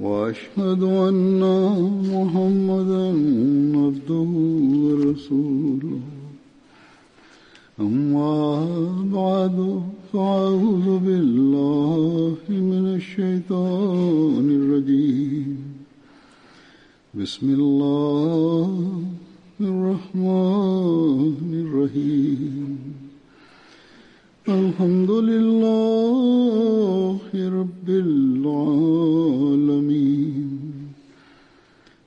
وأشهد أن محمدا عبده ورسوله. أما بعد فأعوذ بالله من الشيطان الرجيم. بسم الله الرحمن الرحيم. الحمد لله رب العالمين.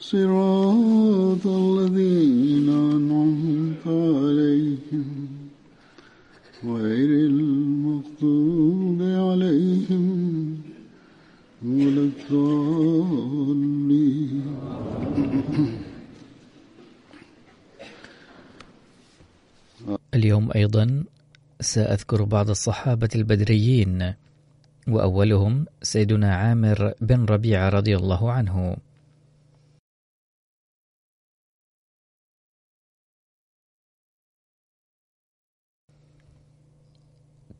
صراط الذين أنعمت عليهم غير المغضوب عليهم ولا الضالين. اليوم أيضا سأذكر بعض الصحابة البدريين وأولهم سيدنا عامر بن ربيعة رضي الله عنه.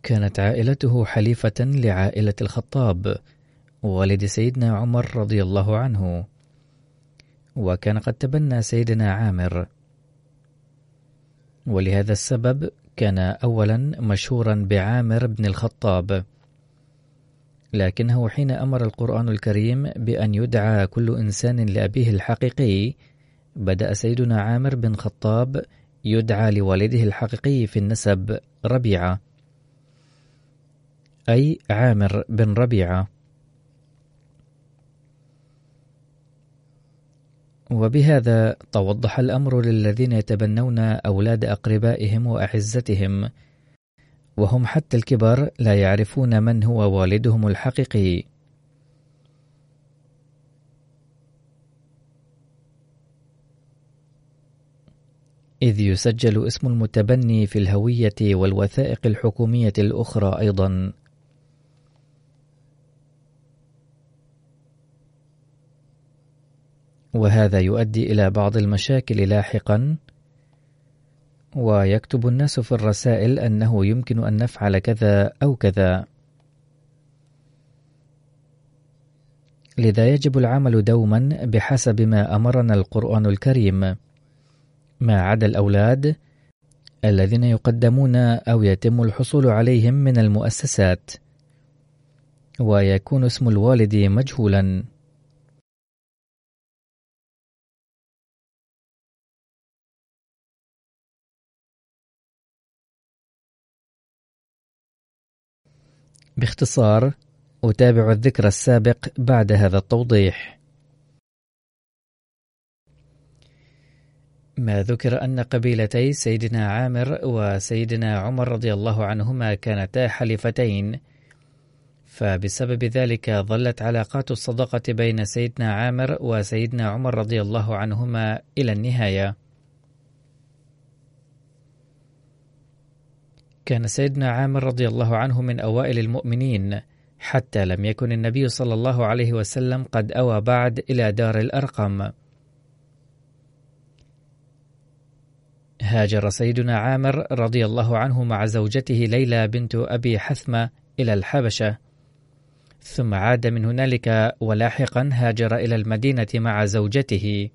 كانت عائلته حليفة لعائلة الخطاب والد سيدنا عمر رضي الله عنه. وكان قد تبنى سيدنا عامر. ولهذا السبب كان أولا مشهورا بعامر بن الخطاب. لكنه حين أمر القرآن الكريم بأن يدعى كل إنسان لأبيه الحقيقي بدأ سيدنا عامر بن خطاب يدعى لوالده الحقيقي في النسب ربيعة. أي عامر بن ربيعة. وبهذا توضح الأمر للذين يتبنون أولاد أقربائهم وأعزتهم. وهم حتى الكبر لا يعرفون من هو والدهم الحقيقي. إذ يسجل اسم المتبني في الهوية والوثائق الحكومية الأخرى أيضا. وهذا يؤدي إلى بعض المشاكل لاحقا. ويكتب الناس في الرسائل أنه يمكن أن نفعل كذا أو كذا. لذا يجب العمل دوما بحسب ما أمرنا القرآن الكريم. ما عدا الأولاد الذين يقدمون أو يتم الحصول عليهم من المؤسسات. ويكون اسم الوالد مجهولا. باختصار أتابع الذكر السابق بعد هذا التوضيح. ما ذكر أن قبيلتي سيدنا عامر وسيدنا عمر رضي الله عنهما كانتا حليفتين فبسبب ذلك ظلت علاقات الصداقة بين سيدنا عامر وسيدنا عمر رضي الله عنهما إلى النهاية. كان سيدنا عامر رضي الله عنه من أوائل المؤمنين حتى لم يكن النبي صلى الله عليه وسلم قد أوى بعد إلى دار الأرقم. هاجر سيدنا عامر رضي الله عنه مع زوجته ليلى بنت أبي حثمة إلى الحبشة. ثم عاد من هنالك ولاحقا هاجر إلى المدينة مع زوجته.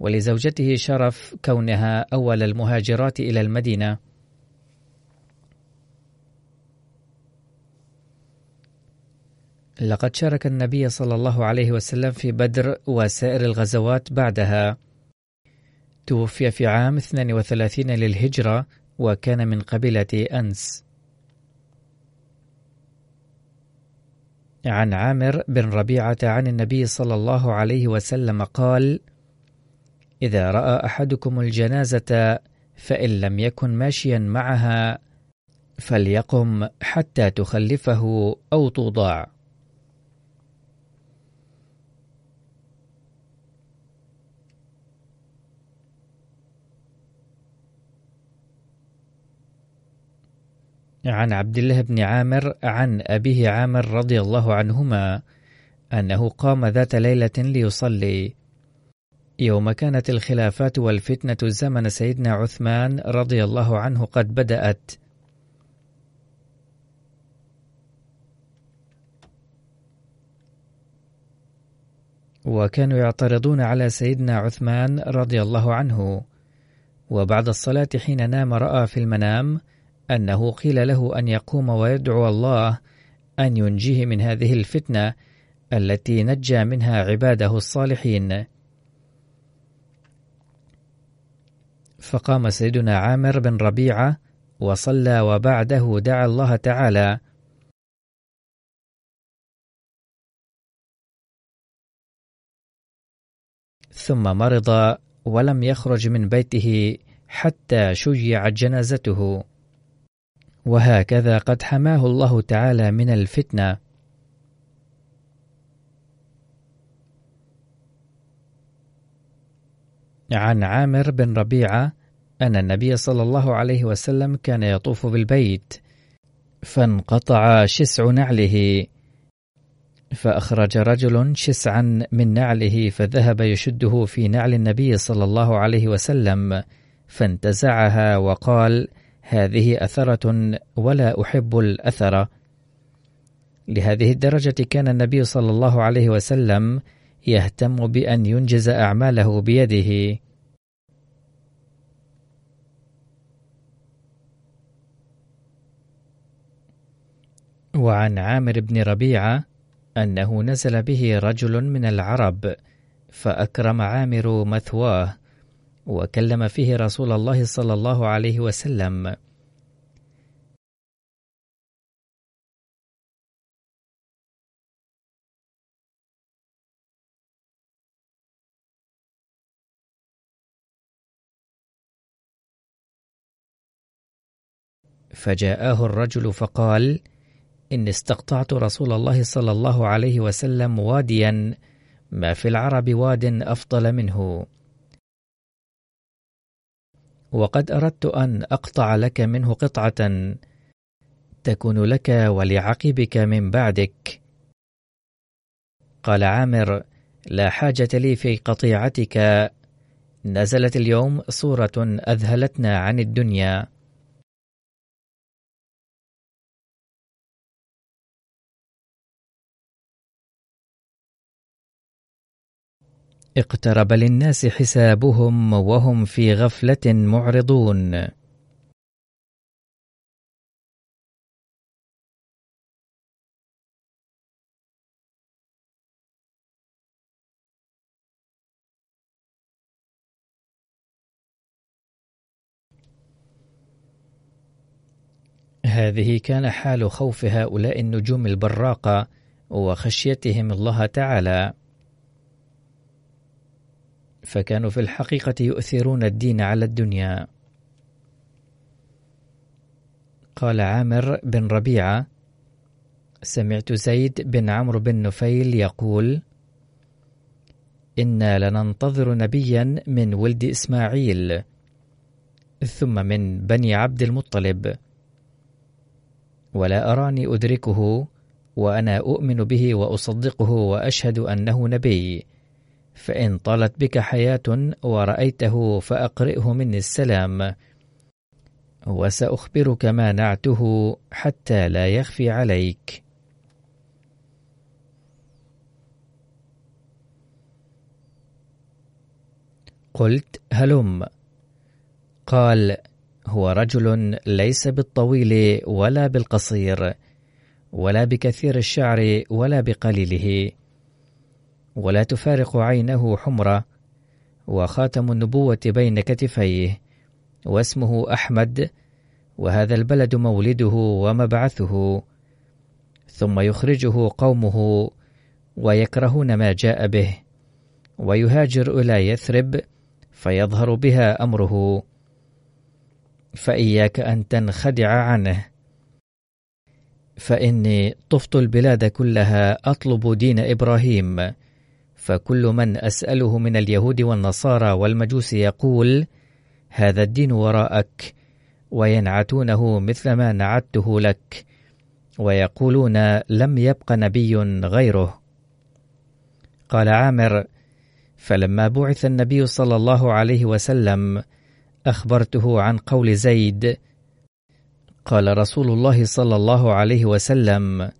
ولزوجته شرف كونها أول المهاجرات إلى المدينة. لقد شارك النبي صلى الله عليه وسلم في بدر وسائر الغزوات بعدها توفي في عام 32 للهجرة وكان من قبيلة أنس عن عامر بن ربيعة عن النبي صلى الله عليه وسلم قال: إذا رأى أحدكم الجنازة فإن لم يكن ماشيا معها فليقم حتى تخلفه أو توضع. عن عبد الله بن عامر عن أبيه عامر رضي الله عنهما أنه قام ذات ليلة ليصلي. يوم كانت الخلافات والفتنة زمن سيدنا عثمان رضي الله عنه قد بدأت. وكانوا يعترضون على سيدنا عثمان رضي الله عنه. وبعد الصلاة حين نام رأى في المنام أنه قيل له أن يقوم ويدعو الله أن ينجيه من هذه الفتنة التي نجى منها عباده الصالحين. فقام سيدنا عامر بن ربيعة وصلى وبعده دعا الله تعالى ثم مرض ولم يخرج من بيته حتى شيعت جنازته وهكذا قد حماه الله تعالى من الفتنة. عن عامر بن ربيعة أن النبي صلى الله عليه وسلم كان يطوف بالبيت فانقطع شسع نعله فأخرج رجل شسعا من نعله فذهب يشده في نعل النبي صلى الله عليه وسلم فانتزعها وقال هذه أثرة ولا أحب الأثر. لهذه الدرجة كان النبي صلى الله عليه وسلم يهتم بأن ينجز أعماله بيده. وعن عامر بن ربيعة أنه نزل به رجل من العرب فأكرم عامر مثواه. وكلم فيه رسول الله صلى الله عليه وسلم. فجاءه الرجل فقال إني استقطعت رسول الله صلى الله عليه وسلم واديا ما في العرب واد أفضل منه. وقد أردت أن أقطع لك منه قطعة تكون لك ولعقبك من بعدك. قال عامر لا حاجة لي في قطيعتك. نزلت اليوم صورة أذهلتنا عن الدنيا. اقترب للناس حسابهم وهم في غفلة معرضون. هذه كان حال خوف هؤلاء النجوم البراقة وخشيتهم الله تعالى. فكانوا في الحقيقة يؤثرون الدين على الدنيا. قال عامر بن ربيعة سمعت زيد بن عمرو بن نفيل يقول إنا لننتظر نبيا من ولد إسماعيل ثم من بني عبد المطلب. ولا أراني أدركه وأنا أؤمن به وأصدقه وأشهد أنه نبي. فإن طالت بك حياة ورأيته فأقرئه مني السلام. وسأخبرك ما نعته حتى لا يخفي عليك. قلت هلم. قال هو رجل ليس بالطويل ولا بالقصير ولا بكثير الشعر ولا بقليله. ولا تفارق عينه حمرة وخاتم النبوة بين كتفيه واسمه أحمد وهذا البلد مولده ومبعثه. ثم يخرجه قومه ويكرهون ما جاء به ويهاجر إلى يثرب فيظهر بها أمره. فإياك أن تنخدع عنه. فإني طفت البلاد كلها أطلب دين إبراهيم. فكل من أسأله من اليهود والنصارى والمجوس يقول هذا الدين وراءك وينعتونه مثل ما نعته لك ويقولون لم يبق نبي غيره. قال عامر فلما بعث النبي صلى الله عليه وسلم أخبرته عن قول زيد قال رسول الله صلى الله عليه وسلم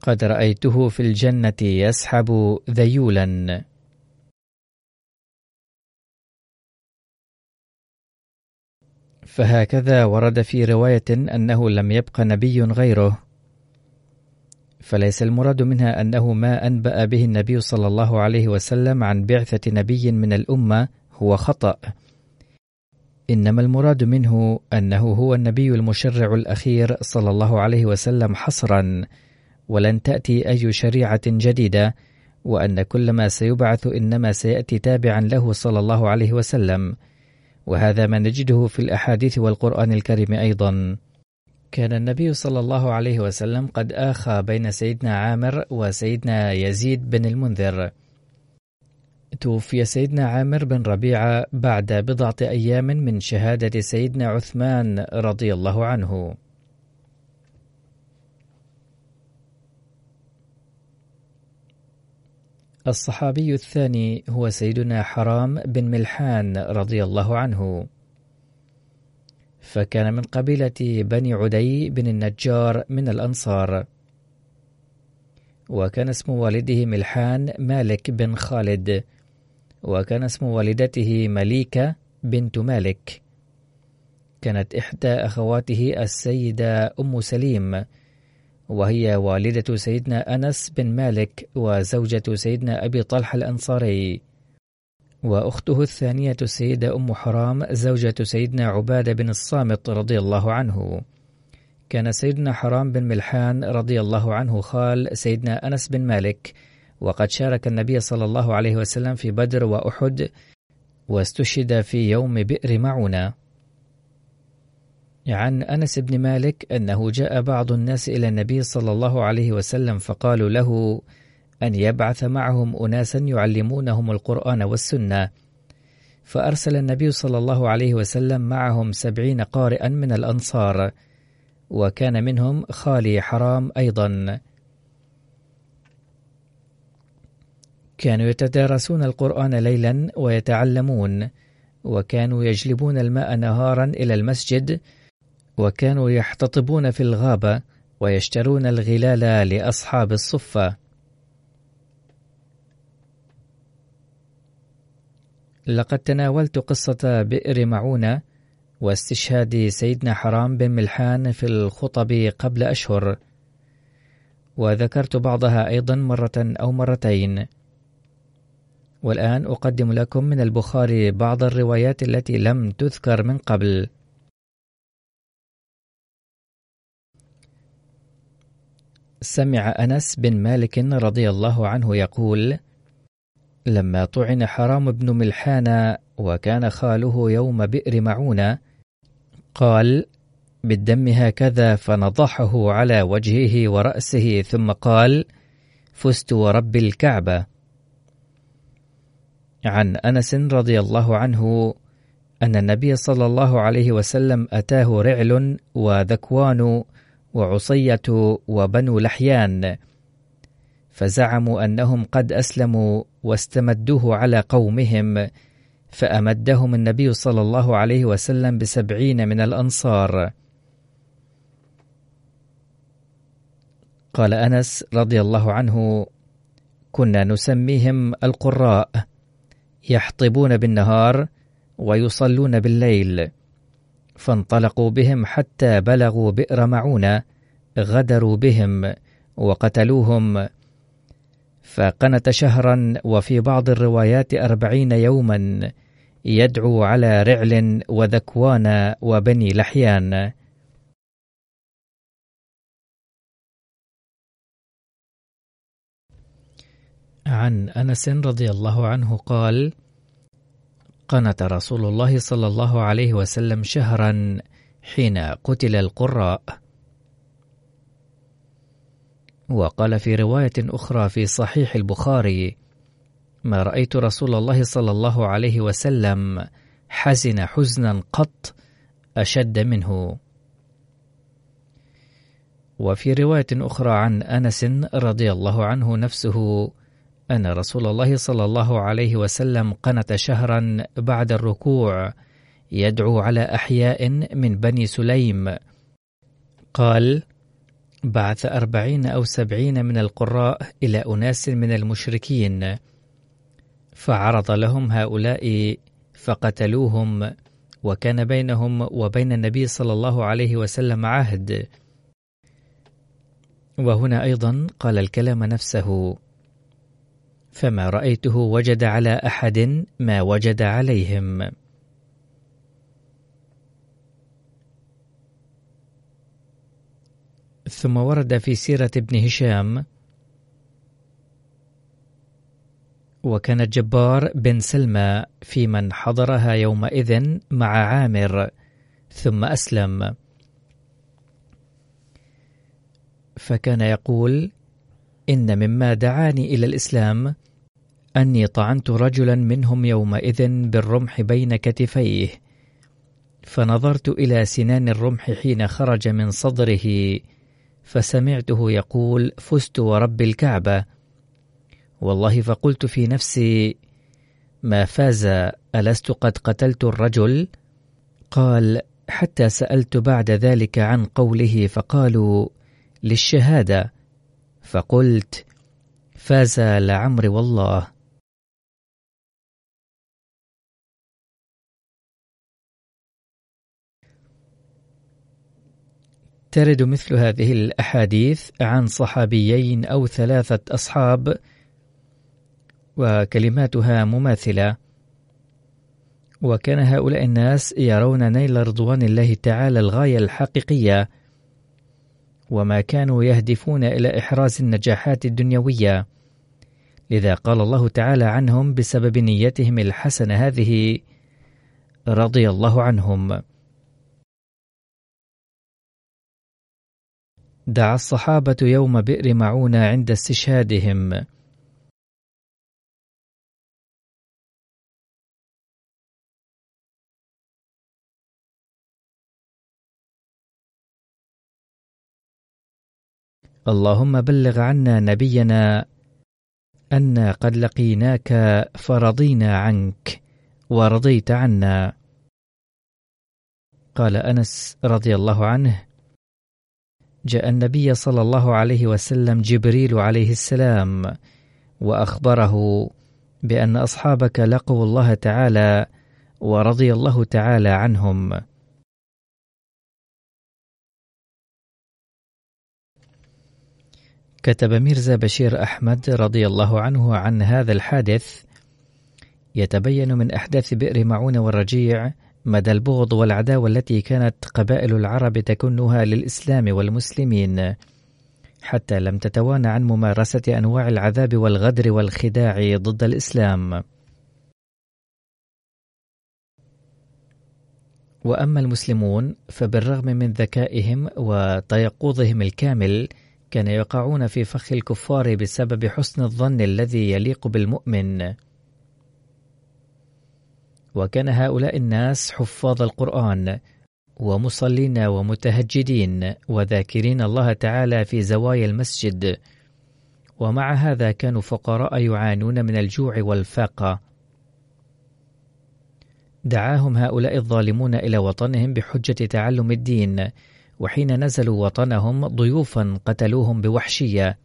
قد رأيته في الجنة يسحب ذيولا. فهكذا ورد في رواية أنه لم يبق نبي غيره. فليس المراد منها أنه ما أنبأ به النبي صلى الله عليه وسلم عن بعثة نبي من الأمة هو خطأ. إنما المراد منه أنه هو النبي المشرع الأخير صلى الله عليه وسلم حصرا. ولن تأتي أي شريعة جديدة وأن كل ما سيبعث إنما سيأتي تابعا له صلى الله عليه وسلم. وهذا ما نجده في الأحاديث والقرآن الكريم أيضا. كان النبي صلى الله عليه وسلم قد آخى بين سيدنا عامر وسيدنا يزيد بن المنذر. توفي سيدنا عامر بن ربيعة بعد بضعة أيام من شهادة سيدنا عثمان رضي الله عنه. الصحابي الثاني هو سيدنا حرام بن ملحان رضي الله عنه. فكان من قبيلة بني عدي بن النجار من الأنصار. وكان اسم والده ملحان مالك بن خالد. وكان اسم والدته مليكة بنت مالك. كانت إحدى أخواته السيدة أم سليم. وهي والدة سيدنا أنس بن مالك وزوجة سيدنا أبي طلحة الأنصاري. وأخته الثانية السيدة أم حرام زوجة سيدنا عبادة بن الصامت رضي الله عنه. كان سيدنا حرام بن ملحان رضي الله عنه خال سيدنا أنس بن مالك. وقد شارك النبي صلى الله عليه وسلم في بدر وأحد واستشهد في يوم بئر معونة. عن أنس بن مالك أنه جاء بعض الناس إلى النبي صلى الله عليه وسلم فقالوا له أن يبعث معهم أناسا يعلمونهم القرآن والسنة. فأرسل النبي صلى الله عليه وسلم معهم سبعين قارئا من الأنصار وكان منهم خالي حرام أيضا. كانوا يتدارسون القرآن ليلا ويتعلمون وكانوا يجلبون الماء نهارا إلى المسجد وكانوا يحتطبون في الغابة ويشترون الغلال لأصحاب الصفة. لقد تناولت قصة بئر معونة واستشهاد سيدنا حرام بن ملحان في الخطب قبل أشهر وذكرت بعضها أيضا مرة أو مرتين. والآن أقدم لكم من البخاري بعض الروايات التي لم تذكر من قبل. سمع أنس بن مالك رضي الله عنه يقول لما طعن حرام بن ملحان وكان خاله يوم بئر معونة قال بالدم هكذا فنضحه على وجهه ورأسه ثم قال فزت ورب الكعبة. عن أنس رضي الله عنه أن النبي صلى الله عليه وسلم أتاه رعل وذكوان وعصية وبنو لحيان فزعموا أنهم قد أسلموا واستمدوه على قومهم فأمدهم النبي صلى الله عليه وسلم بسبعين من الأنصار. قال أنس رضي الله عنه كنا نسميهم القراء يحطبون بالنهار ويصلون بالليل. فانطلقوا بهم حتى بلغوا بئر معونة غدروا بهم وقتلوهم. فقنت شهرا وفي بعض الروايات أربعين يوما يدعو على رعل وذكوان وبني لحيان. عن أنس رضي الله عنه قال قنت رسول الله صلى الله عليه وسلم شهرا حين قتل القراء. وقال في رواية أخرى في صحيح البخاري ما رأيت رسول الله صلى الله عليه وسلم حزن حزنا قط أشد منه. وفي رواية أخرى عن أنس رضي الله عنه نفسه أن رسول الله صلى الله عليه وسلم قنت شهرا بعد الركوع يدعو على أحياء من بني سليم. قال بعث أربعين أو سبعين من القراء إلى أناس من المشركين فعرض لهم هؤلاء فقتلوهم وكان بينهم وبين النبي صلى الله عليه وسلم عهد. وهنا أيضا قال الكلام نفسه. فما رأيته وجد على أحد ما وجد عليهم. ثم ورد في سيرة ابن هشام وكان الجبار بن سلمى في من حضرها يومئذ مع عامر ثم أسلم. فكان يقول إن مما دعاني إلى الإسلام أني طعنت رجلا منهم يومئذ بالرمح بين كتفيه فنظرت إلى سنان الرمح حين خرج من صدره فسمعته يقول فزت ورب الكعبة والله فقلت في نفسي ما فاز ألست قد قتلت الرجل؟ قال حتى سألت بعد ذلك عن قوله فقالوا للشهادة فقلت فاز لعمر والله ترد مثل هذه الأحاديث عن صحابيين أو ثلاثة أصحاب وكلماتها مماثلة. وكان هؤلاء الناس يرون نيل رضوان الله تعالى الغاية الحقيقية وما كانوا يهدفون إلى إحراز النجاحات الدنيوية. لذا قال الله تعالى عنهم بسبب نيتهم الحسنة هذه رضي الله عنهم. دعا الصحابة يوم بئر معونة عند استشهادهم. اللهم بلغ عنا نبينا أنا قد لقيناك فرضينا عنك ورضيت عنا. قال أنس رضي الله عنه جاء النبي صلى الله عليه وسلم جبريل عليه السلام وأخبره بأن أصحابك لقوا الله تعالى ورضي الله تعالى عنهم. كتب ميرزا بشير أحمد رضي الله عنه عن هذا الحادث يتبين من أحداث بئر معون والرجيع مدى البغض والعداوة التي كانت قبائل العرب تكنها للإسلام والمسلمين. حتى لم تتوانى عن ممارسة أنواع العذاب والغدر والخداع ضد الإسلام. وأما المسلمون فبالرغم من ذكائهم وتيقظهم الكامل كان يقعون في فخ الكفار بسبب حسن الظن الذي يليق بالمؤمن. وكان هؤلاء الناس حفاظ القرآن ومصلين ومتهجدين وذاكرين الله تعالى في زوايا المسجد. ومع هذا كانوا فقراء يعانون من الجوع والفاقة. دعاهم هؤلاء الظالمون إلى وطنهم بحجة تعلم الدين وحين نزلوا وطنهم ضيوفا قتلوهم بوحشية.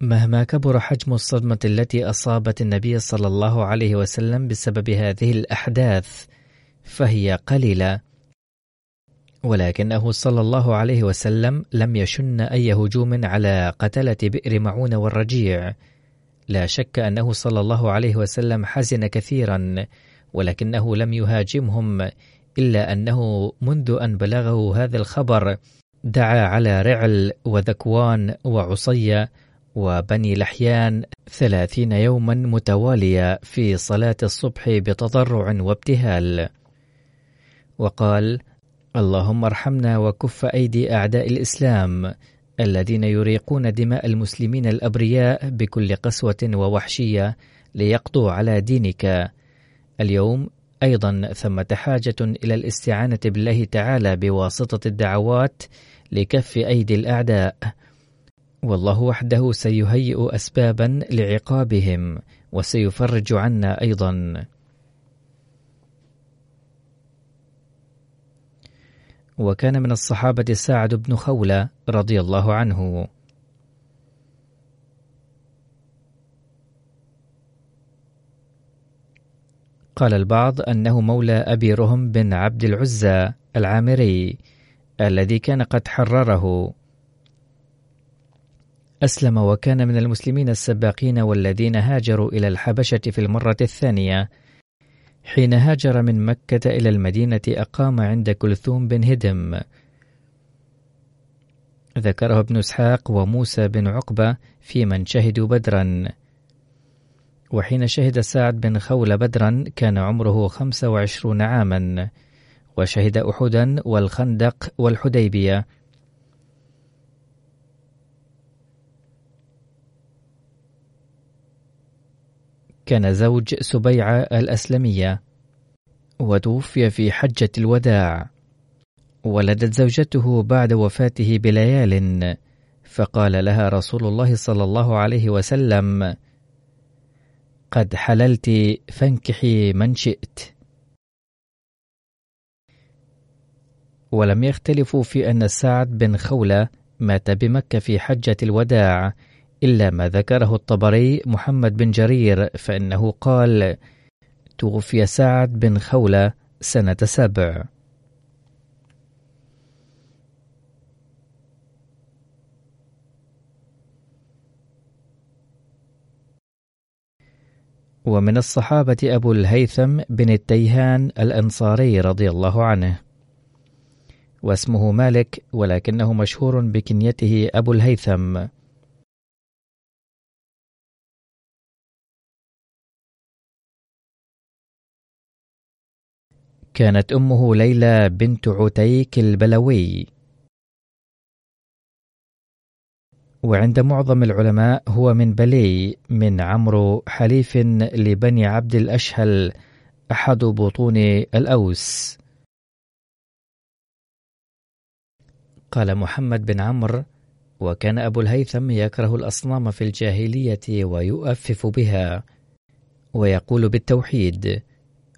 مهما كبر حجم الصدمة التي أصابت النبي صلى الله عليه وسلم بسبب هذه الأحداث فهي قليلة. ولكنه صلى الله عليه وسلم لم يشن أي هجوم على قتلة بئر معون والرجيع. لا شك أنه صلى الله عليه وسلم حزن كثيرا ولكنه لم يهاجمهم إلا أنه منذ أن بلغه هذا الخبر دعا على رعل وذكوان وعصية وبني لحيان ثلاثين يوما متوالية في صلاة الصبح بتضرع وابتهال. وقال اللهم ارحمنا وكف أيدي أعداء الإسلام الذين يريقون دماء المسلمين الأبرياء بكل قسوة ووحشية ليقضوا على دينك. اليوم أيضا ثمة حاجة إلى الاستعانة بالله تعالى بواسطة الدعوات لكف أيدي الأعداء. والله وحده سيهيئ أسبابا لعقابهم وسيفرج عنا أيضا. وكان من الصحابة سعد بن خولة رضي الله عنه. قال البعض أنه مولى أبي رهم بن عبد العزى العامري الذي كان قد حرره. أسلم وكان من المسلمين السباقين والذين هاجروا إلى الحبشة في المرة الثانية. حين هاجر من مكة إلى المدينة أقام عند كلثوم بن هدم. ذكره ابن إسحاق وموسى بن عقبة في من شهدوا بدرا. وحين شهد سعد بن خول بدرا كان عمره خمس وعشرون عاما. وشهد أحدا والخندق والحديبية. كان زوج سبيعة الأسلمية وتوفي في حجة الوداع. ولدت زوجته بعد وفاته بليال فقال لها رسول الله صلى الله عليه وسلم قد حللت فانكحي من شئت. ولم يختلفوا في أن سعد بن خولة مات بمكة في حجة الوداع إلا ما ذكره الطبري محمد بن جرير فإنه قال توفي سعد بن خولة سنة سبع. ومن الصحابة أبو الهيثم بن التيهان الأنصاري رضي الله عنه. واسمه مالك ولكنه مشهور بكنيته أبو الهيثم. كانت أمه ليلى بنت عتيك البلوي. وعند معظم العلماء هو من بلي من عمرو حليف لبني عبد الأشهل أحد بطون الأوس. قال محمد بن عمرو وكان أبو الهيثم يكره الأصنام في الجاهلية ويؤفف بها. ويقول بالتوحيد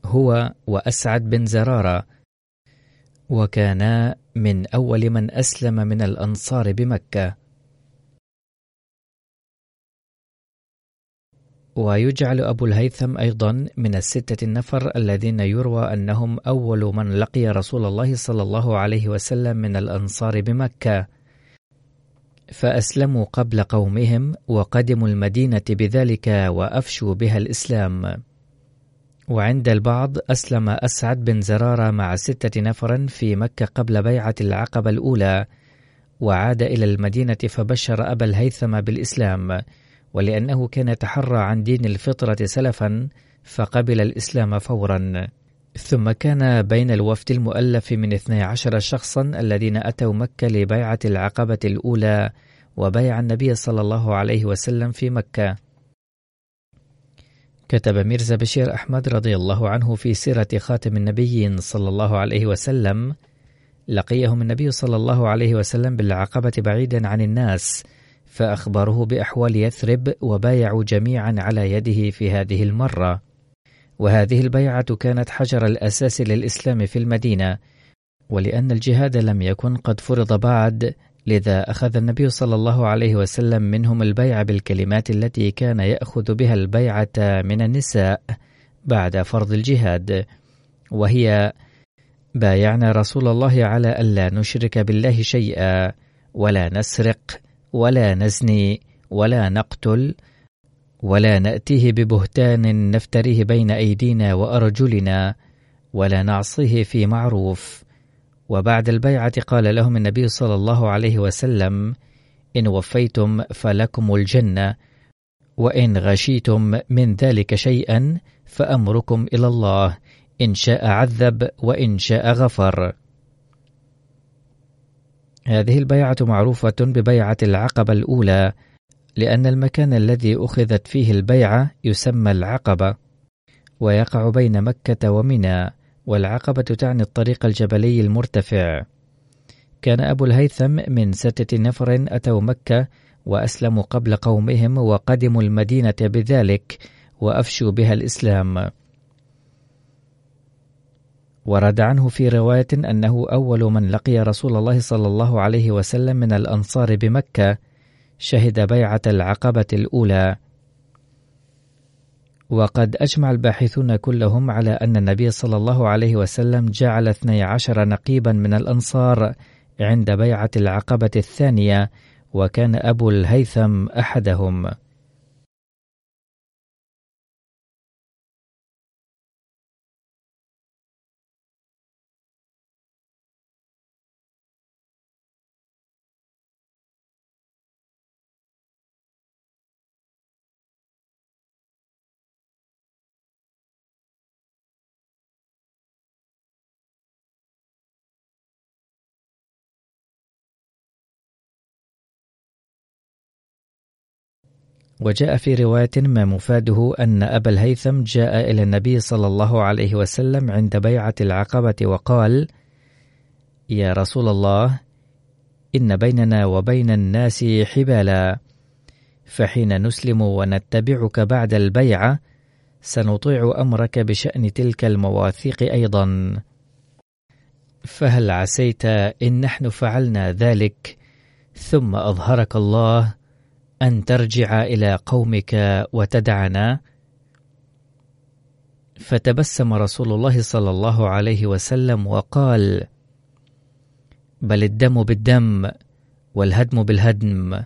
هو وأسعد بن زرارة وكانا من أول من أسلم من الأنصار بمكة. ويجعل أبو الهيثم أيضا من الستة النفر الذين يروى أنهم أول من لقي رسول الله صلى الله عليه وسلم من الأنصار بمكة. فأسلموا قبل قومهم وقدموا المدينة بذلك وأفشوا بها الإسلام. وعند البعض أسلم أسعد بن زرارة مع ستة نفر في مكة قبل بيعة العقبة الأولى وعاد إلى المدينة فبشر أبا الهيثم بالإسلام ولأنه كان يتحرى عن دين الفطرة سلفا فقبل الإسلام فورا. ثم كان بين الوفد المؤلف من 12 شخصا الذين أتوا مكة لبيعة العقبة الأولى وبيع النبي صلى الله عليه وسلم في مكة. كتب ميرزا بشير أحمد رضي الله عنه في سيرة خاتم النبيين صلى الله عليه وسلم. لقيهم النبي صلى الله عليه وسلم بالعقبة بعيدا عن الناس فأخبروه بأحوال يثرب وبايعوا جميعا على يده في هذه المرة. وهذه البيعة كانت حجر الأساس للإسلام في المدينة ولأن الجهاد لم يكن قد فرض بعد لذا أخذ النبي صلى الله عليه وسلم منهم البيع بالكلمات التي كان يأخذ بها البيعة من النساء بعد فرض الجهاد وهي بايعنا رسول الله على ألا نشرك بالله شيئا ولا نسرق ولا نزني ولا نقتل ولا نأتيه ببهتان نفتريه بين أيدينا وأرجلنا ولا نعصيه في معروف. وبعد البيعة قال لهم النبي صلى الله عليه وسلم إن وفيتم فلكم الجنة وإن غشيتم من ذلك شيئا فأمركم إلى الله إن شاء عذب وإن شاء غفر. هذه البيعة معروفة ببيعة العقبة الأولى لأن المكان الذي أخذت فيه البيعة يسمى العقبة ويقع بين مكة ومنى. والعقبة تعني الطريق الجبلي المرتفع. كان أبو الهيثم من ستة نفر أتوا مكة وأسلموا قبل قومهم وقدموا المدينة بذلك وأفشوا بها الإسلام. ورد عنه في رواية أنه أول من لقي رسول الله صلى الله عليه وسلم من الأنصار بمكة شهد بيعة العقبة الأولى. وقد أجمع الباحثون كلهم على أن النبي صلى الله عليه وسلم جعل اثني عشر نقيبا من الأنصار عند بيعة العقبة الثانية وكان أبو الهيثم أحدهم. وجاء في رواية ما مفاده أن أبا الهيثم جاء إلى النبي صلى الله عليه وسلم عند بيعة العقبة وقال: يا رسول الله إن بيننا وبين الناس حبالا فحين نسلم ونتبعك بعد البيعة سنطيع أمرك بشأن تلك المواثيق أيضا. فهل عسيت إن نحن فعلنا ذلك ثم أظهرك الله أن ترجع إلى قومك وتدعنا. فتبسم رسول الله صلى الله عليه وسلم وقال بل الدم بالدم والهدم بالهدم.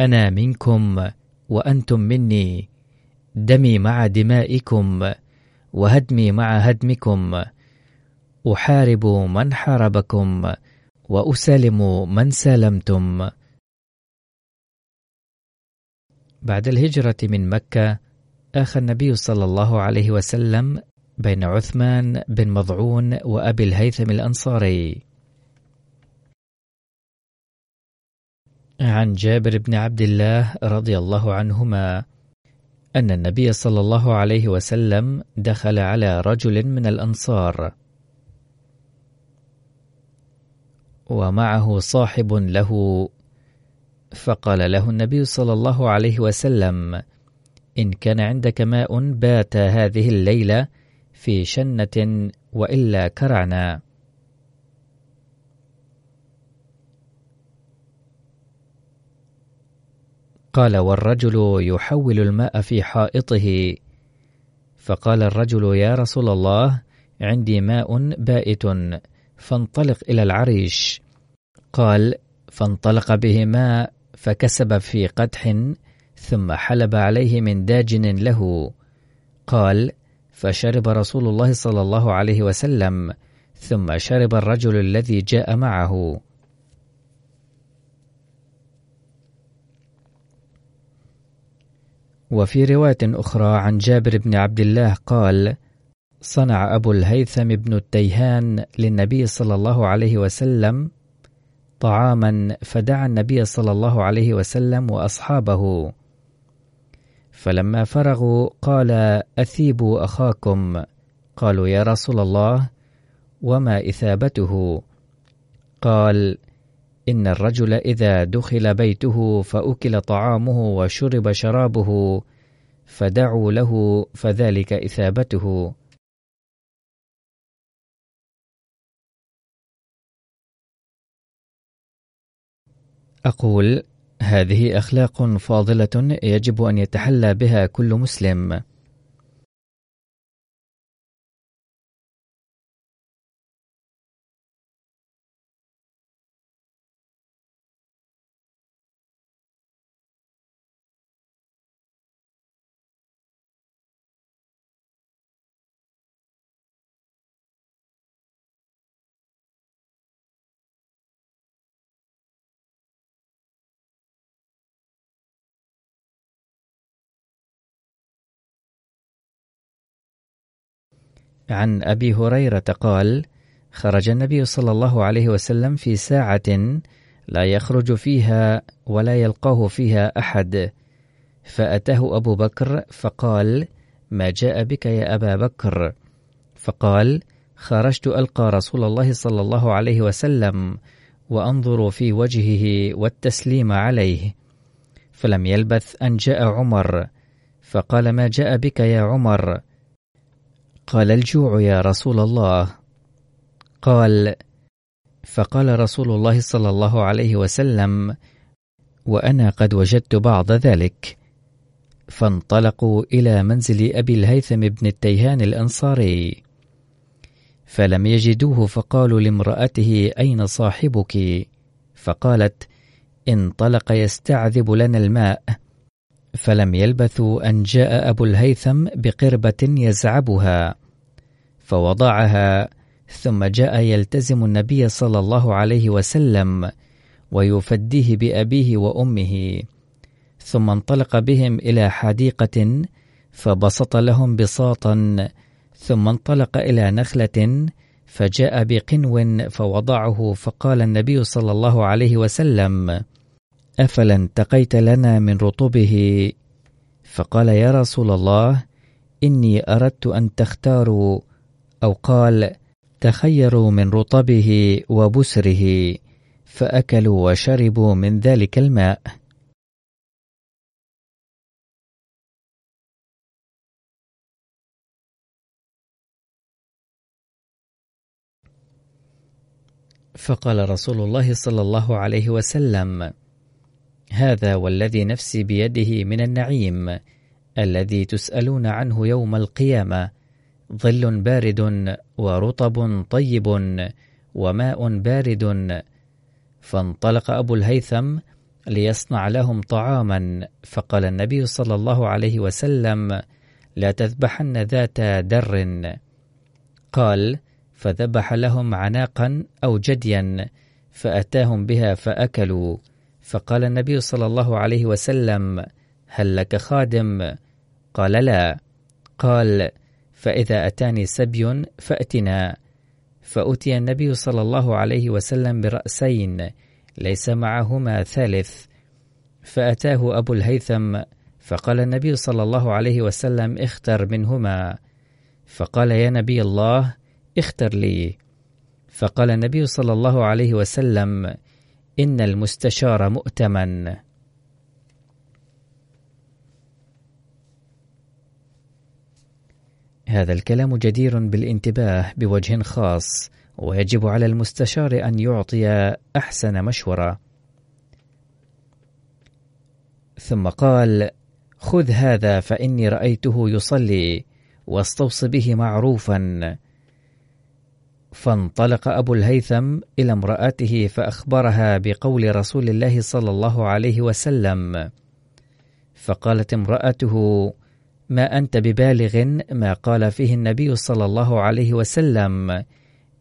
أنا منكم وأنتم مني. دمي مع دمائكم وهدمي مع هدمكم. أحارب من حاربكم وأسالم من سالمتم. بعد الهجرة من مكة آخى النبي صلى الله عليه وسلم بين عثمان بن مضعون وأبي الهيثم الأنصاري. عن جابر بن عبد الله رضي الله عنهما أن النبي صلى الله عليه وسلم دخل على رجل من الأنصار. ومعه صاحب له فقال له النبي صلى الله عليه وسلم إن كان عندك ماء بات هذه الليلة في شنة وإلا كرعنا. قال والرجل يحول الماء في حائطه. فقال الرجل يا رسول الله عندي ماء بائت فانطلق إلى العريش. قال فانطلق به ماء فكسب في قدح ثم حلب عليه من داجن له. قال فشرب رسول الله صلى الله عليه وسلم ثم شرب الرجل الذي جاء معه. وفي رواية أخرى عن جابر بن عبد الله قال: صنع أبو الهيثم بن التيهان للنبي صلى الله عليه وسلم طعاما فدعا النبي صلى الله عليه وسلم وأصحابه. فلما فرغوا قال أثيبوا أخاكم. قالوا يا رسول الله وما إثابته؟ قال إن الرجل إذا دخل بيته فأكل طعامه وشرب شرابه فدعوا له فذلك إثابته. أقول هذه أخلاق فاضلة يجب أن يتحلى بها كل مسلم. عن أبي هريرة قال خرج النبي صلى الله عليه وسلم في ساعة لا يخرج فيها ولا يلقاه فيها أحد. فأتاه أبو بكر فقال ما جاء بك يا أبا بكر؟ فقال خرجت ألقى رسول الله صلى الله عليه وسلم وأنظر في وجهه والتسليم عليه فلم يلبث أن جاء عمر. فقال ما جاء بك يا عمر؟ قال الجوع يا رسول الله. قال فقال رسول الله صلى الله عليه وسلم وأنا قد وجدت بعض ذلك. فانطلقوا إلى منزل أبي الهيثم بن التيهان الأنصاري. فلم يجدوه فقالوا لامرأته أين صاحبك؟ فقالت انطلق يستعذب لنا الماء. فلم يلبثوا أن جاء أبو الهيثم بقربة يزعبها فوضعها ثم جاء يلتزم النبي صلى الله عليه وسلم ويفديه بأبيه وأمه ثم انطلق بهم إلى حديقة فبسط لهم بساطا ثم انطلق إلى نخلة فجاء بقنو فوضعه فقال النبي صلى الله عليه وسلم أفلا انتقيت لنا من رطبه فقال يا رسول الله إني أردت أن تختاروا أو قال تخيروا من رطبه وبسره فأكلوا وشربوا من ذلك الماء. فقال رسول الله صلى الله عليه وسلم هذا والذي نفسي بيده من النعيم الذي تسألون عنه يوم القيامة. ظل بارد ورطب طيب وماء بارد. فانطلق أبو الهيثم ليصنع لهم طعاما. فقال النبي صلى الله عليه وسلم لا تذبحن ذات در. قال فذبح لهم عناقا أو جديا فأتاهم بها فأكلوا. فقال النبي صلى الله عليه وسلم هل لك خادم؟ قال لا. قال فإذا أتاني سبي فأتنا. فأتي النبي صلى الله عليه وسلم برأسين ليس معهما ثالث. فأتاه أبو الهيثم فقال النبي صلى الله عليه وسلم اختر منهما. فقال يا نبي الله اختر لي. فقال النبي صلى الله عليه وسلم إن المستشار مؤتمن. هذا الكلام جدير بالانتباه بوجه خاص ويجب على المستشار أن يعطي أحسن مشورة. ثم قال خذ هذا فإني رأيته يصلي واستوص به معروفا. فانطلق أبو الهيثم إلى امرأته فأخبرها بقول رسول الله صلى الله عليه وسلم. فقالت امرأته ما أنت ببالغ ما قال فيه النبي صلى الله عليه وسلم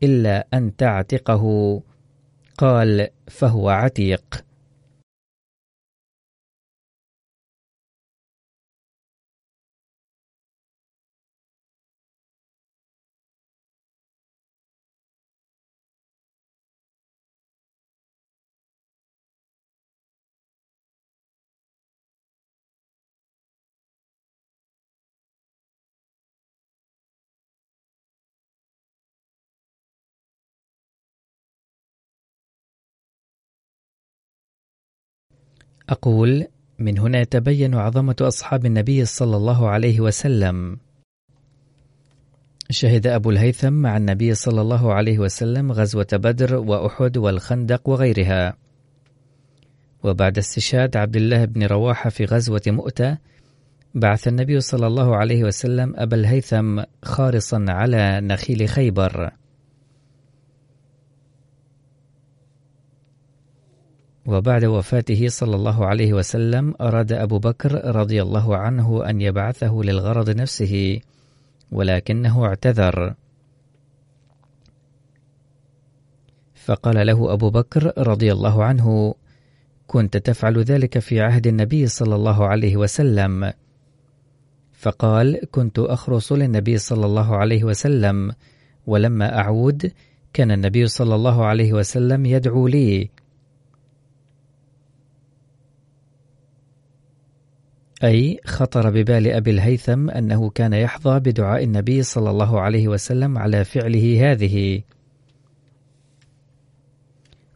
إلا أن تعتقه. قال فهو عتيق. أقول من هنا يتبين عظمة أصحاب النبي صلى الله عليه وسلم. شهد أبو الهيثم مع النبي صلى الله عليه وسلم غزوة بدر وأحد والخندق وغيرها. وبعد استشهاد عبد الله بن رواحة في غزوة مؤتة بعث النبي صلى الله عليه وسلم أبا الهيثم خارصا على نخيل خيبر. وبعد وفاته صلى الله عليه وسلم أراد أبو بكر رضي الله عنه أن يبعثه للغرض نفسه ولكنه اعتذر. فقال له أبو بكر رضي الله عنه كنت تفعل ذلك في عهد النبي صلى الله عليه وسلم. فقال كنت أخرص للنبي صلى الله عليه وسلم ولما أعود كان النبي صلى الله عليه وسلم يدعو لي أي خطر ببال أبي الهيثم أنه كان يحظى بدعاء النبي صلى الله عليه وسلم على فعله هذه.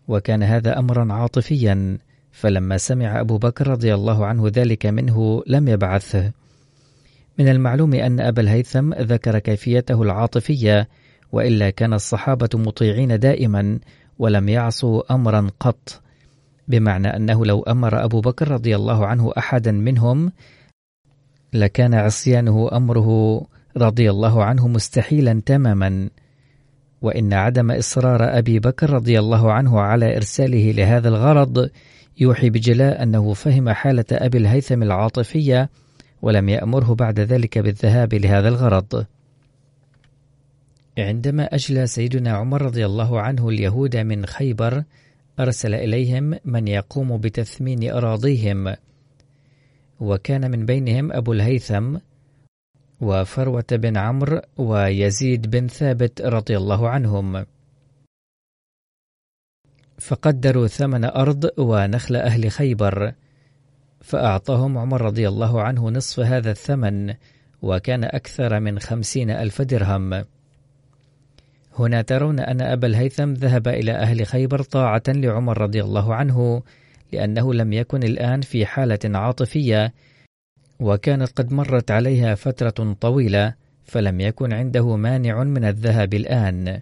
وكان هذا أمرا عاطفيا فلما سمع أبو بكر رضي الله عنه ذلك منه لم يبعثه من المعلوم أن أبا الهيثم ذكر كيفيته العاطفية وإلا كان الصحابة مطيعين دائما ولم يعصوا أمرا قط. بمعنى أنه لو أمر أبو بكر رضي الله عنه أحدا منهم لكان عصيانه أمره رضي الله عنه مستحيلا تماما. وإن عدم إصرار أبي بكر رضي الله عنه على إرساله لهذا الغرض يوحي بجلاء أنه فهم حالة أبي الهيثم العاطفية ولم يأمره بعد ذلك بالذهاب لهذا الغرض. عندما أجلى سيدنا عمر رضي الله عنه اليهود من خيبر أرسل إليهم من يقوم بتثمين أراضيهم وكان من بينهم أبو الهيثم وفروة بن عمرو ويزيد بن ثابت رضي الله عنهم. فقدروا ثمن أرض ونخل أهل خيبر فأعطاهم عمر رضي الله عنه نصف هذا الثمن وكان أكثر من خمسين ألف درهم. هنا ترون أن أبا الهيثم ذهب إلى أهل خيبر طاعة لعمر رضي الله عنه لأنه لم يكن الآن في حالة عاطفية وكانت قد مرت عليها فترة طويلة فلم يكن عنده مانع من الذهاب الآن.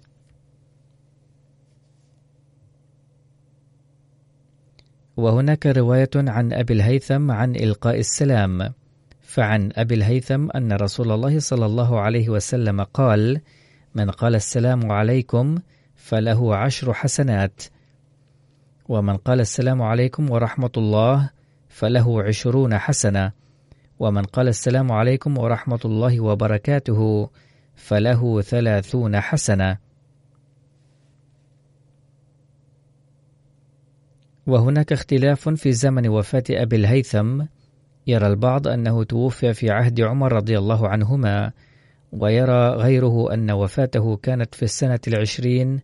وهناك رواية عن أبي الهيثم عن إلقاء السلام فعن أبي الهيثم أن رسول الله صلى الله عليه وسلم قال: من قال السلام عليكم فله عشر حسنات. ومن قال السلام عليكم ورحمة الله فله عشرون حسنة. ومن قال السلام عليكم ورحمة الله وبركاته فله ثلاثون حسنة. وهناك اختلاف في زمن وفاة أبي الهيثم. يرى البعض أنه توفي في عهد عمر رضي الله عنهما. ويرى غيره أن وفاته كانت في السنة العشرين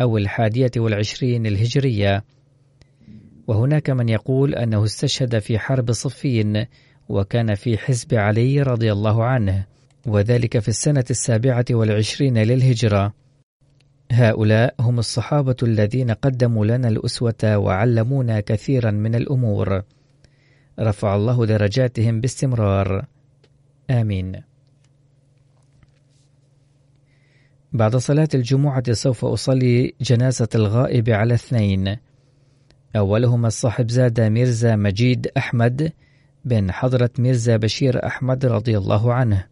أو الحادية والعشرين الهجرية. وهناك من يقول أنه استشهد في حرب صفين وكان في حزب علي رضي الله عنه وذلك في السنة السابعة والعشرين للهجرة. هؤلاء هم الصحابة الذين قدموا لنا الأسوة وعلمونا كثيرا من الأمور. رفع الله درجاتهم باستمرار. آمين. بعد صلاة الجمعة سوف أصلي جنازة الغائب على اثنين. أولهما الصاحب زاد ميرزا مجيد أحمد بن حضرة ميرزا بشير أحمد رضي الله عنه.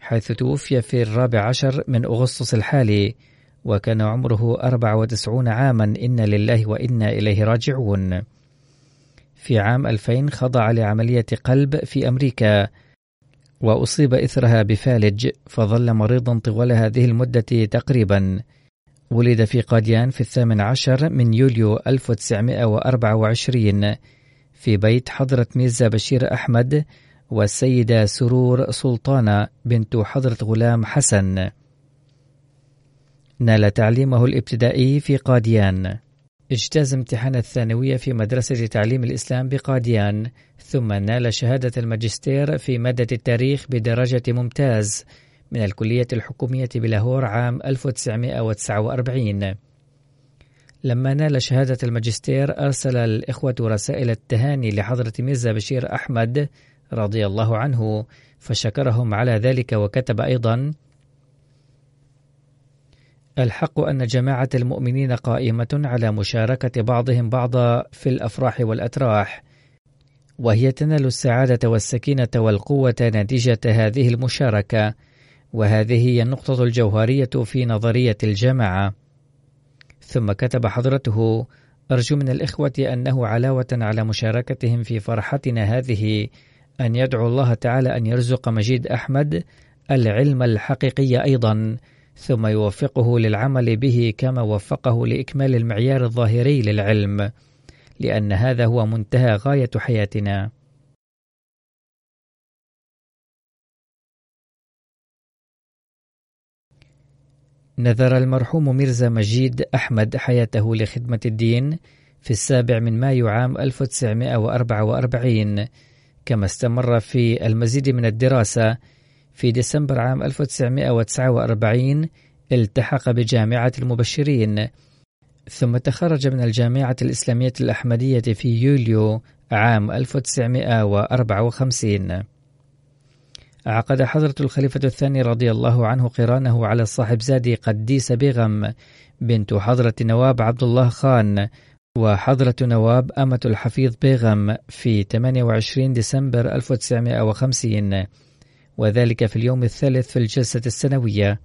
حيث توفي في الرابع عشر من أغسطس الحالي وكان عمره أربع وتسعون عاما. إن لله وإنا إليه راجعون. في عام 2000 خضع لعملية قلب في أمريكا وأصيب إثرها بفالج فظل مريضا طوال هذه المدة تقريبا. ولد في قاديان في الثامن عشر من يوليو 1924 في بيت حضرة ميرزا بشير أحمد والسيدة سرور سلطانة بنت حضرة غلام حسن. نال تعليمه الابتدائي في قاديان. اجتاز امتحان الثانوية في مدرسة تعليم الإسلام بقاديان ثم نال شهادة الماجستير في مادة التاريخ بدرجة ممتاز من الكلية الحكومية بلاهور عام 1949 لما نال شهادة الماجستير أرسل الإخوة رسائل التهاني لحضرة ميرزا بشير أحمد رضي الله عنه فشكرهم على ذلك وكتب أيضا الحق أن جماعة المؤمنين قائمة على مشاركة بعضهم بعضا في الأفراح والأتراح. وهي تنال السعادة والسكينة والقوة نتيجة هذه المشاركة. وهذه هي النقطة الجوهرية في نظرية الجماعة. ثم كتب حضرته أرجو من الإخوة أنه علاوة على مشاركتهم في فرحتنا هذه أن يدعو الله تعالى أن يرزق مجيد أحمد العلم الحقيقي أيضا ثم يوفقه للعمل به كما وفقه لإكمال المعيار الظاهري للعلم لأن هذا هو منتهى غاية حياتنا. نذر المرحوم ميرزا مجيد أحمد حياته لخدمة الدين في السابع من مايو عام 1944 كما استمر في المزيد من الدراسة في ديسمبر عام 1949 التحق بجامعة المبشرين ثم تخرج من الجامعة الإسلامية الأحمدية في يوليو عام 1954 عقد حضرة الخليفة الثاني رضي الله عنه قرانه على الصاحب زادي قديس بيغم بنت حضرة نواب عبد الله خان وحضرة نواب أمة الحفيظ بيغم في 28 ديسمبر 1950 وذلك في اليوم الثالث في الجلسة السنوية.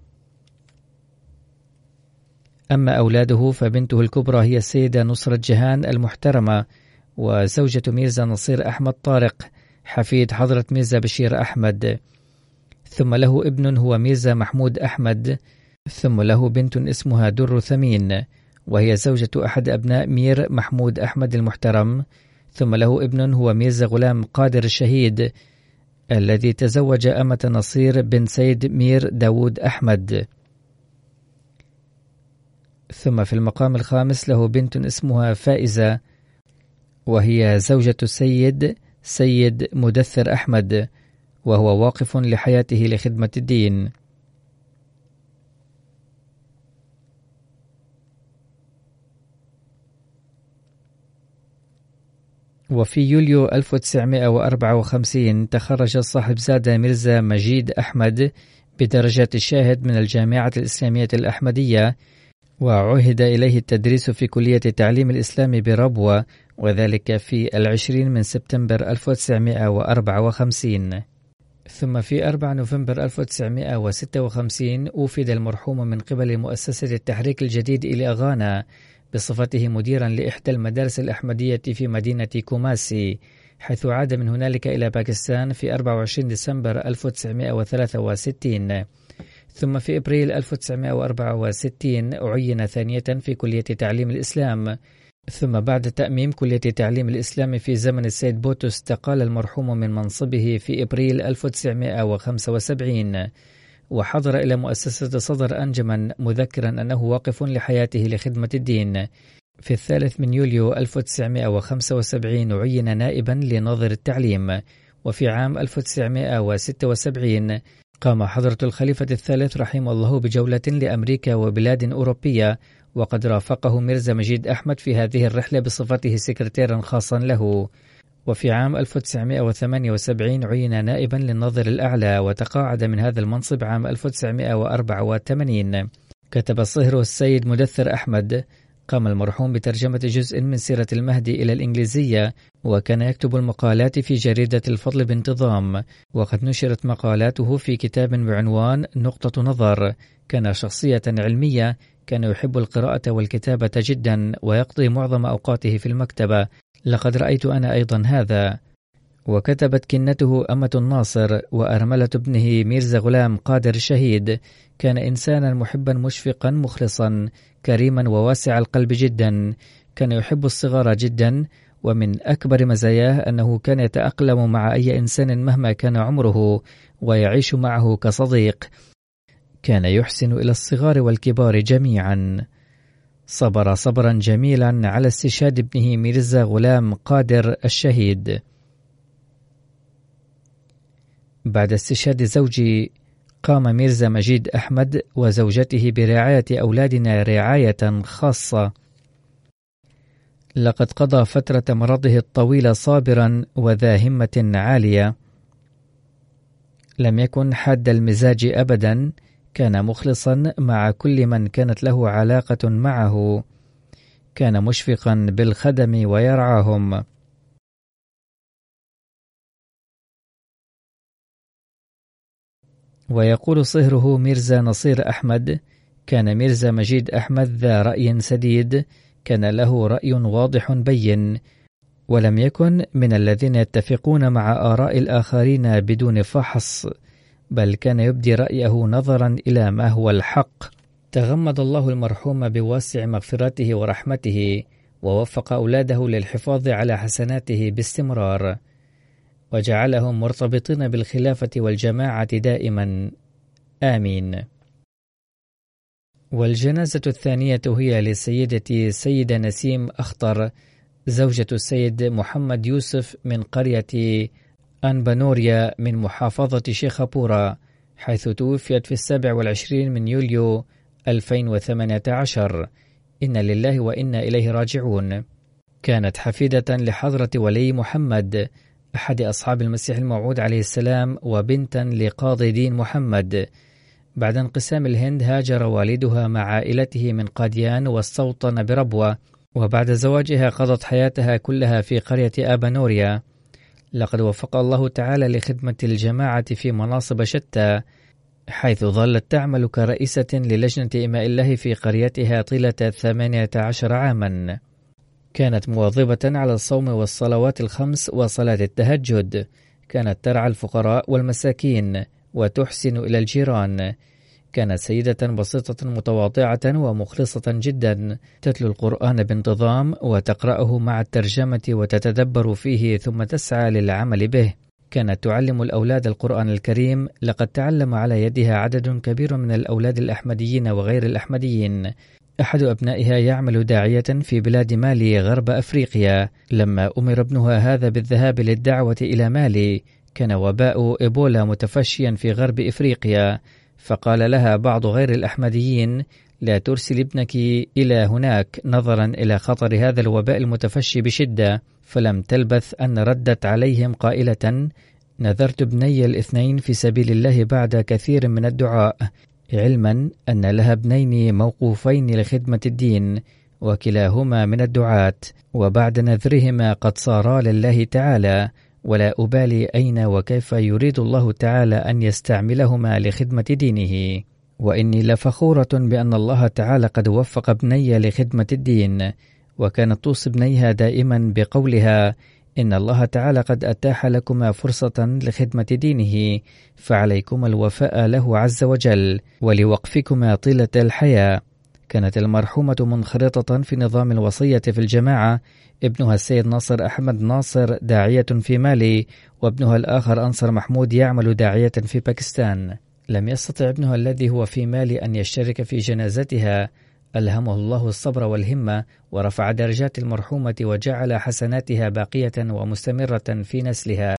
أما أولاده فبنته الكبرى هي السيدة نصرة جهان المحترمة وزوجة ميرزا نصير أحمد طارق حفيد حضرة ميرزا بشير أحمد. ثم له ابن هو ميرزا محمود أحمد. ثم له بنت اسمها در ثمين وهي زوجة أحد أبناء مير محمود أحمد المحترم. ثم له ابن هو ميرزا غلام قادر الشهيد الذي تزوج أمة نصير بنت سيد مير داود أحمد. ثم في المقام الخامس له بنت اسمها فائزة وهي زوجة السيد سيد مدثر أحمد وهو واقف لحياته لخدمة الدين. وفي يوليو 1954 تخرج صاحب زادة ميرزا مجيد أحمد بدرجة الشاهد من الجامعة الإسلامية الأحمدية وعهد إليه التدريس في كلية تعليم الإسلام بربوة وذلك في العشرين من سبتمبر 1954 ثم في 4 نوفمبر 1956 أوفد المرحوم من قبل مؤسسة التحريك الجديد إلى غانا بصفته مديرا لإحدى المدارس الأحمدية في مدينة كوماسي حيث عاد من هنالك إلى باكستان في 24 ديسمبر 1963 ثم في إبريل 1964 عين ثانية في كلية تعليم الإسلام. ثم بعد تأميم كلية تعليم الإسلام في زمن السيد بوتو استقال المرحوم من منصبه في إبريل 1975 وحضر إلى مؤسسة صدر أنجما مذكرا أنه واقف لحياته لخدمة الدين. في الثالث من يوليو 1975 عين نائبا لناظر التعليم. وفي عام 1976 قام حضرة الخليفة الثالث رحمه الله بجولة لأمريكا وبلاد أوروبية وقد رافقه ميرزا مجيد أحمد في هذه الرحلة بصفته سكرتيرا خاصا له. وفي عام 1978 عين نائبا للناظر الأعلى وتقاعد من هذا المنصب عام 1984 كتب صهره السيد مدثر أحمد قام المرحوم بترجمة جزء من سيرة المهدي إلى الإنجليزية وكان يكتب المقالات في جريدة الفضل بانتظام وقد نشرت مقالاته في كتاب بعنوان نقطة نظر. كان شخصية علمية كان يحب القراءة والكتابة جدا ويقضي معظم أوقاته في المكتبة. لقد رأيت أنا أيضا هذا. وكتبت كنته أمة الناصر وأرملة ابنه ميرزا غلام قادر الشهيد. كان إنسانا محبا مشفقا مخلصا كريما وواسع القلب جدا. كان يحب الصغار جدا. ومن أكبر مزاياه أنه كان يتأقلم مع أي إنسان مهما كان عمره ويعيش معه كصديق. كان يحسن إلى الصغار والكبار جميعا. صبر صبرا جميلا على استشهاد ابنه ميرزا غلام قادر الشهيد. بعد استشهاد زوجي قام ميرزا مجيد أحمد وزوجته برعاية أولادنا رعاية خاصة. لقد قضى فترة مرضه الطويلة صابرا وذا همة عالية. لم يكن حاد المزاج أبدا. كان مخلصا مع كل من كانت له علاقة معه. كان مشفقا بالخدم ويرعاهم. ويقول صهره ميرزا نصير أحمد كان ميرزا مجيد أحمد ذا رأي سديد كان له رأي واضح بين. ولم يكن من الذين يتفقون مع آراء الآخرين بدون فحص. بل كان يبدي رأيه نظرا إلى ما هو الحق. تغمد الله المرحوم بواسع مغفرته ورحمته ووفق أولاده للحفاظ على حسناته باستمرار. وجعلهم مرتبطين بالخلافة والجماعة دائما. آمين. والجنازة الثانية هي للسيدة سيدة نسيم أخطر زوجة السيد محمد يوسف من قرية أنبانوريا من محافظة شيخابورا حيث توفيت في السابع والعشرين من يوليو 2018 إن لله وإنا إليه راجعون. كانت حفيدة لحضرة ولي محمد أحد أصحاب المسيح الموعود عليه السلام وبنتا لقاضي دين محمد. بعد انقسام الهند هاجر والدها مع عائلته من قاديان واستوطن بربوة وبعد زواجها قضت حياتها كلها في قرية آبانوريا. لقد وفق الله تعالى لخدمة الجماعة في مناصب شتى حيث ظلت تعمل كرئيسة للجنة إماء الله في قريتها طيلة 18 عاما. كانت مواظبة على الصوم والصلوات الخمس وصلاة التهجد. كانت ترعى الفقراء والمساكين وتحسن إلى الجيران. كانت سيدة بسيطة متواضعة ومخلصة جدا. تتلو القرآن بانتظام وتقرأه مع الترجمة وتتدبر فيه ثم تسعى للعمل به. كانت تعلم الأولاد القرآن الكريم. لقد تعلم على يدها عدد كبير من الأولاد الأحمديين وغير الأحمديين. أحد أبنائها يعمل داعية في بلاد مالي غرب أفريقيا. لما أمر ابنها هذا بالذهاب للدعوة إلى مالي كان وباء إيبولا متفشيا في غرب إفريقيا. فقال لها بعض غير الأحمديين لا ترسل ابنك إلى هناك نظرا إلى خطر هذا الوباء المتفشي بشدة فلم تلبث أن ردت عليهم قائلة نذرت ابني الاثنين في سبيل الله بعد كثير من الدعاء علما أن لها ابنين موقوفين لخدمة الدين وكلاهما من الدعاة وبعد نذرهما قد صارا لله تعالى ولا أبالي أين وكيف يريد الله تعالى أن يستعملهما لخدمة دينه. وإني لفخورة بأن الله تعالى قد وفق ابني لخدمة الدين وكانت توصي ابنيها دائما بقولها إن الله تعالى قد أتاح لكما فرصة لخدمة دينه فعليكما الوفاء له عز وجل ولوقفكما طيلة الحياة. كانت المرحومة منخرطة في نظام الوصية في الجماعة. ابنها السيد ناصر أحمد ناصر داعية في مالي وابنها الآخر أنصر محمود يعمل داعية في باكستان. لم يستطع ابنها الذي هو في مالي أن يشترك في جنازتها. ألهمه الله الصبر والهمة ورفع درجات المرحومة وجعل حسناتها باقية ومستمرة في نسلها.